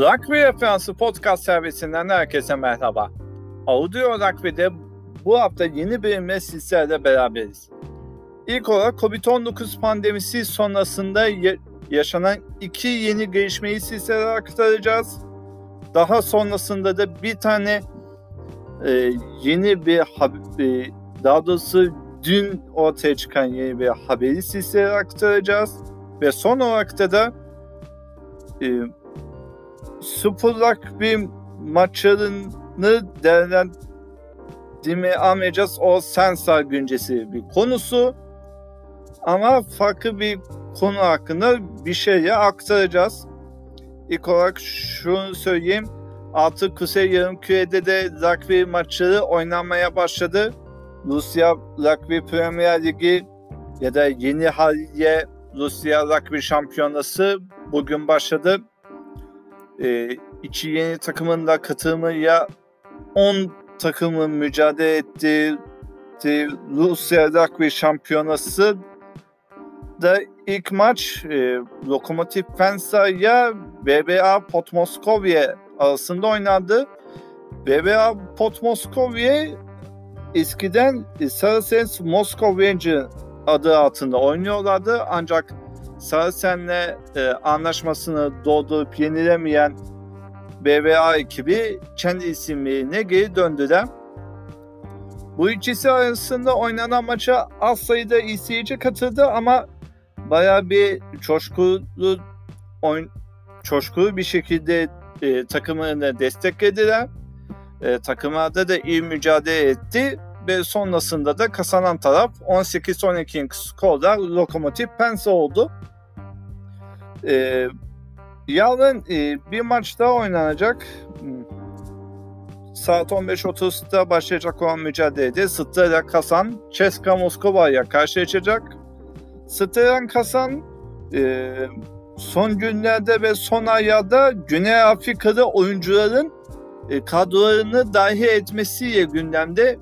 Rugby Referansı Podcast servisinden herkese merhaba. Audio Rugby'de bu hafta yeni bölümle sizlerle beraberiz. İlk olarak COVID-19 pandemisi sonrasında yaşanan iki yeni gelişmeyi sizlere aktaracağız. Daha sonrasında da bir tane e, yeni bir e, daha doğrusu dün ortaya çıkan yeni bir haberi sizlere aktaracağız. Ve son olarak da da e, Super bir maçlarını değerlendirmeye almayacağız. O sensör güncesi bir konusu. Ama farklı bir konu hakkında bir şey aktaracağız. İlk olarak şunu söyleyeyim. Artık Kuzey Yarımküre'de de rugby maçları oynanmaya başladı. Rusya Rugby Premier Ligi ya da yeni haliye Rusya Rugby Şampiyonası bugün başladı. Ee, iki yeni takımın da katılımıyla 10 takımın mücadele ettiği Rusya Rugby Şampiyonası da ilk maç e, Lokomotiv Pensa ile BBA Potmoskovye arasında oynandı. BBA Potmoskovye eskiden Saracens Moscow Ranger adı altında oynuyorlardı ancak Saracen'le e, anlaşmasını doldurup yenilemeyen BBA ekibi kendi isimlerine geri döndüler. Bu ikisi arasında oynanan maça az sayıda izleyici katıldı ama baya bir coşkulu oyun, coşkulu bir şekilde e, takımını desteklediler. E, takımlarda da iyi mücadele etti ve sonrasında da kazanan taraf 18-12 skorla Lokomotiv Pense oldu. E, yarın e, bir maç daha oynanacak. Saat 15.30'da başlayacak olan mücadelede Stella Kasan Ceska Moskova'ya karşılaşacak. Stella Kasan e, son günlerde ve son aylarda Güney Afrika'da oyuncuların e, kadrolarını dahi etmesiyle gündemde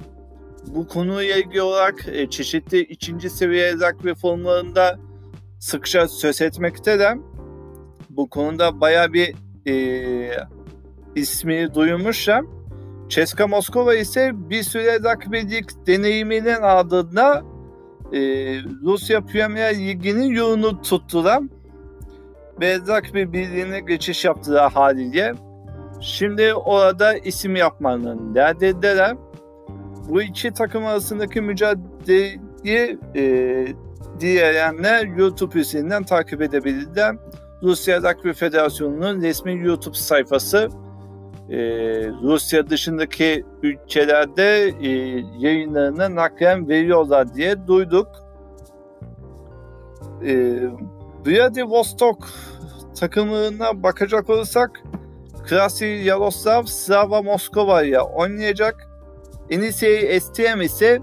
bu konuyla ilgili olarak e, çeşitli ikinci seviye rugby formlarında sıkça söz etmekte de bu konuda baya bir e, ismi duyulmuşlar. Ceska Moskova ise bir süre rugbylik deneyiminin ardından e, Rusya Premier Ligi'nin yolunu tuttular ve rugby birliğine geçiş yaptılar haliyle. Şimdi orada isim yapmanın derdindeler. Bu iki takım arasındaki mücadeleyi e, dileyenler YouTube üzerinden takip edebilirler. Rusya Rugby Federasyonu'nun resmi YouTube sayfası e, Rusya dışındaki ülkelerde e, yayınlarını naklen veriyorlar diye duyduk. E, Vladivostok takımına bakacak olursak Krasi Yaroslav Slava Moskova'ya oynayacak. NCAA STM ise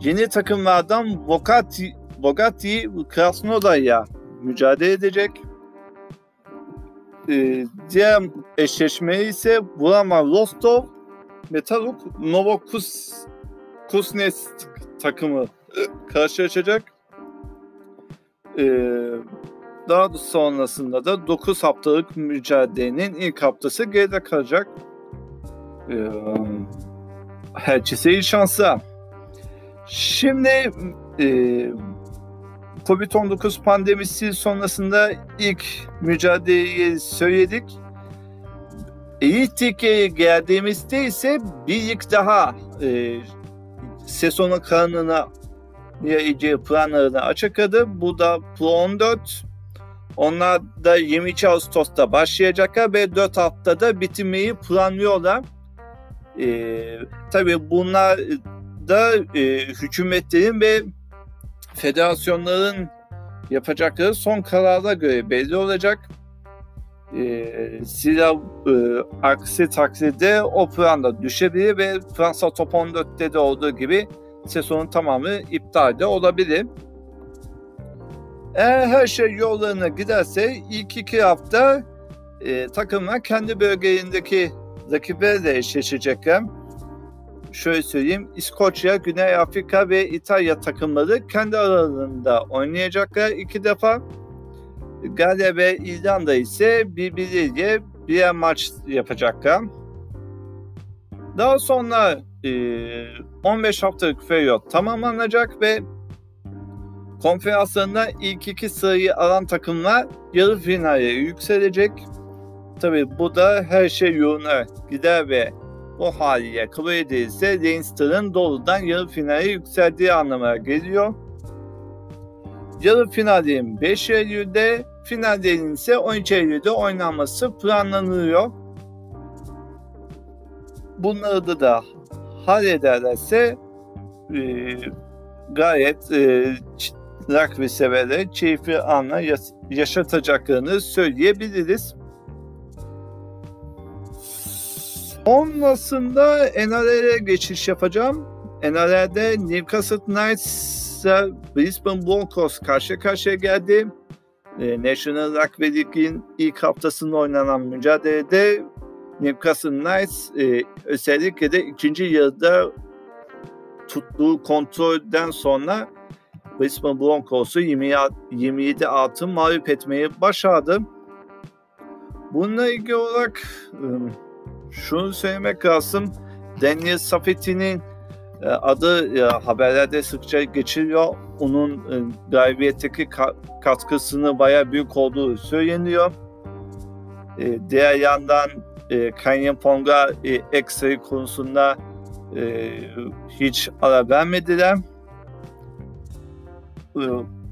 yeni takımlardan Vokati, Vogati Krasnodar'ya mücadele edecek. Ee, diğer eşleşme ise Burama Rostov Metaluk Novokuznetsk takımı karşılaşacak. Ee, daha sonrasında da 9 haftalık mücadelenin ilk haftası geride kalacak. Ee, iyi şanslar. Şimdi e, Covid-19 pandemisi sonrasında ilk mücadeleyi söyledik. İlk geldiğimizde ise bir ilk daha e, sezonun kanununa ilgili planlarını açıkladı. Bu da Pro 14. Onlar da 22 Ağustos'ta başlayacaklar ve 4 haftada bitirmeyi planlıyorlar. Ee, tabii bunlar da e, hükümetlerin ve federasyonların yapacakları son karara göre belli olacak. E, silah e, aksi takdirde o planda düşebilir ve Fransa Top 14'te de olduğu gibi sezonun tamamı iptal de olabilir. Eğer her şey yollarına giderse ilk iki hafta e, takımlar kendi bölgelerindeki rakiplerle eşleşecekler şöyle söyleyeyim. İskoçya, Güney Afrika ve İtalya takımları kendi aralarında oynayacaklar iki defa. Galya ve İrlanda ise birbirleriyle bir maç yapacaklar. Daha sonra e, 15 haftalık periyot tamamlanacak ve konferanslarında ilk iki sırayı alan takımlar yarı finale yükselecek. Tabi bu da her şey yoluna gider ve o haliyle kabul edilirse Leinster'ın doğrudan yarı finale yükseldiği anlamına geliyor. Yarı finalin 5 Eylül'de, finallerin ise 13 Eylül'de oynanması planlanıyor. Bunları da hallederlerse e, gayet e, rugby severleri keyifli anla yaşatacaklarını söyleyebiliriz. Sonrasında NRL'e geçiş yapacağım. NRL'de Newcastle Knights Brisbane Broncos karşı karşıya geldi. E, National Rugby League'in ilk haftasında oynanan mücadelede Newcastle Knights e, özellikle de ikinci yarıda tuttuğu kontrolden sonra Brisbane Broncos'u 27 altın mağlup etmeyi başardı. Bununla ilgili olarak ıı, şunu söylemek lazım. Daniel Safeti'nin e, adı e, haberlerde sıkça geçiliyor. Onun e, galibiyetteki katkısını baya büyük olduğu söyleniyor. Diğer yandan Kanyon Pong'a ekstra konusunda hiç ara vermediler.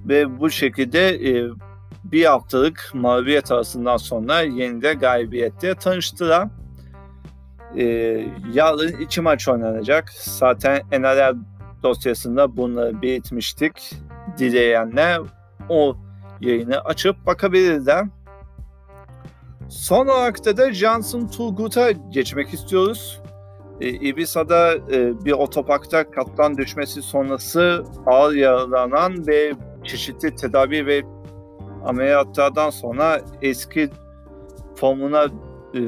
Ve bu şekilde bir haftalık mağlubiyet arasından sonra yeniden galibiyette tanıştılar. E, yarın iki maç oynanacak. Zaten NRL dosyasında bunu belirtmiştik. Dileyenler o yayını açıp bakabilirler. Son olarak da, da Johnson Turgut'a geçmek istiyoruz. E, Ibiza'da e, bir otoparkta kattan düşmesi sonrası ağır yaralanan ve çeşitli tedavi ve ameliyatlardan sonra eski formuna e,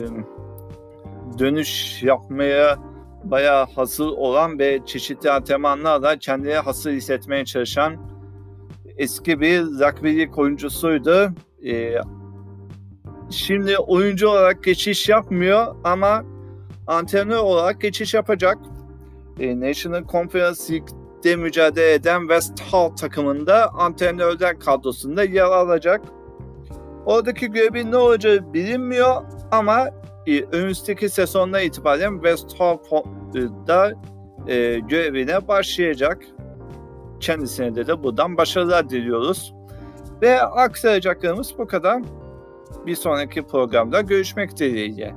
dönüş yapmaya bayağı hasıl olan ve çeşitli antrenmanlarla kendine hasıl hissetmeye çalışan eski bir rugbylik oyuncusuydu. Ee, şimdi oyuncu olarak geçiş yapmıyor ama antrenör olarak geçiş yapacak. Ee, National Conference League'de mücadele eden West Hall takımında antrenörler kadrosunda yer alacak. Oradaki görevi ne olacağı bilinmiyor ama önümüzdeki sezondan itibaren West Ham'da e, görevine başlayacak. Kendisine de, de buradan başarılar diliyoruz. Ve aktaracaklarımız bu kadar. Bir sonraki programda görüşmek dileğiyle.